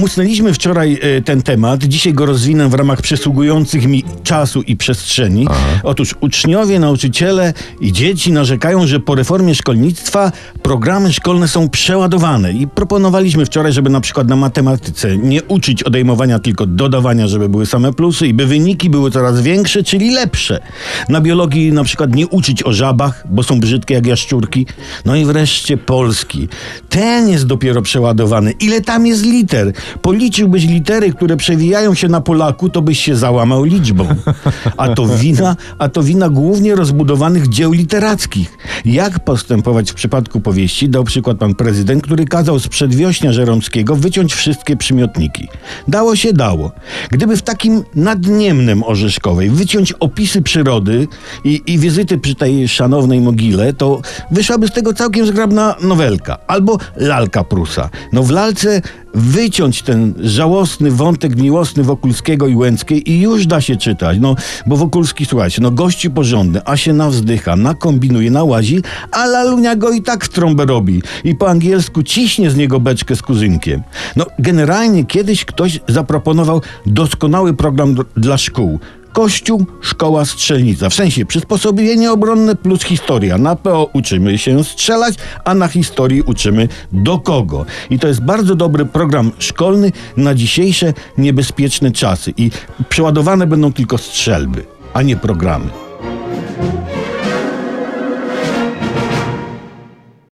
musnęliśmy wczoraj e, ten temat, dzisiaj go rozwinę w ramach przysługujących mi czasu i przestrzeni. Otóż uczniowie, nauczyciele i dzieci narzekają, że po reformie szkolnictwa programy szkolne są przeładowane i proponowaliśmy wczoraj, żeby na przykład na matematyce nie uczyć odejmowania, tylko dodawania, żeby były same plusy i by wyniki były coraz większe, czyli lepsze. Na biologii na przykład nie uczyć o żabach, bo są brzydkie jak jaszczurki. No i wreszcie polski. Ten jest dopiero przeładowany. Ile tam jest liter? Policzyłbyś litery, które przewijają się na Polaku, to byś się załamał liczbą. A to wina, a to wina głównie rozbudowanych dzieł literackich. Jak postępować w przypadku powieści, dał przykład pan prezydent, który kazał z przedwiośnia Żeromskiego wyciąć wszystkie przymiotniki. Dało się, dało. Gdyby w takim nadniemnem Orzeszkowej wyciąć opisy przyrody i, i wizyty przy tej szanownej mogile, to wyszłaby z tego całkiem zgrabna nowelka. Albo lalka Prusa. No w lalce wyciąć ten żałosny wątek miłosny Wokulskiego i Łęckiej i już da się czytać. No, bo Wokulski, słuchajcie, no gości porządny, a się nawzdycha, nakombinuje, nałazi, a lalunia go i tak w trąbę robi. I po angielsku ciśnie z niego beczkę z kuzynkiem. No, generalnie kiedyś ktoś zaproponował doskonały program dla szkół. Kościół, szkoła, strzelnica. W sensie przysposobienie obronne plus historia. Na PO uczymy się strzelać, a na historii uczymy do kogo. I to jest bardzo dobry program szkolny na dzisiejsze niebezpieczne czasy. I przeładowane będą tylko strzelby, a nie programy.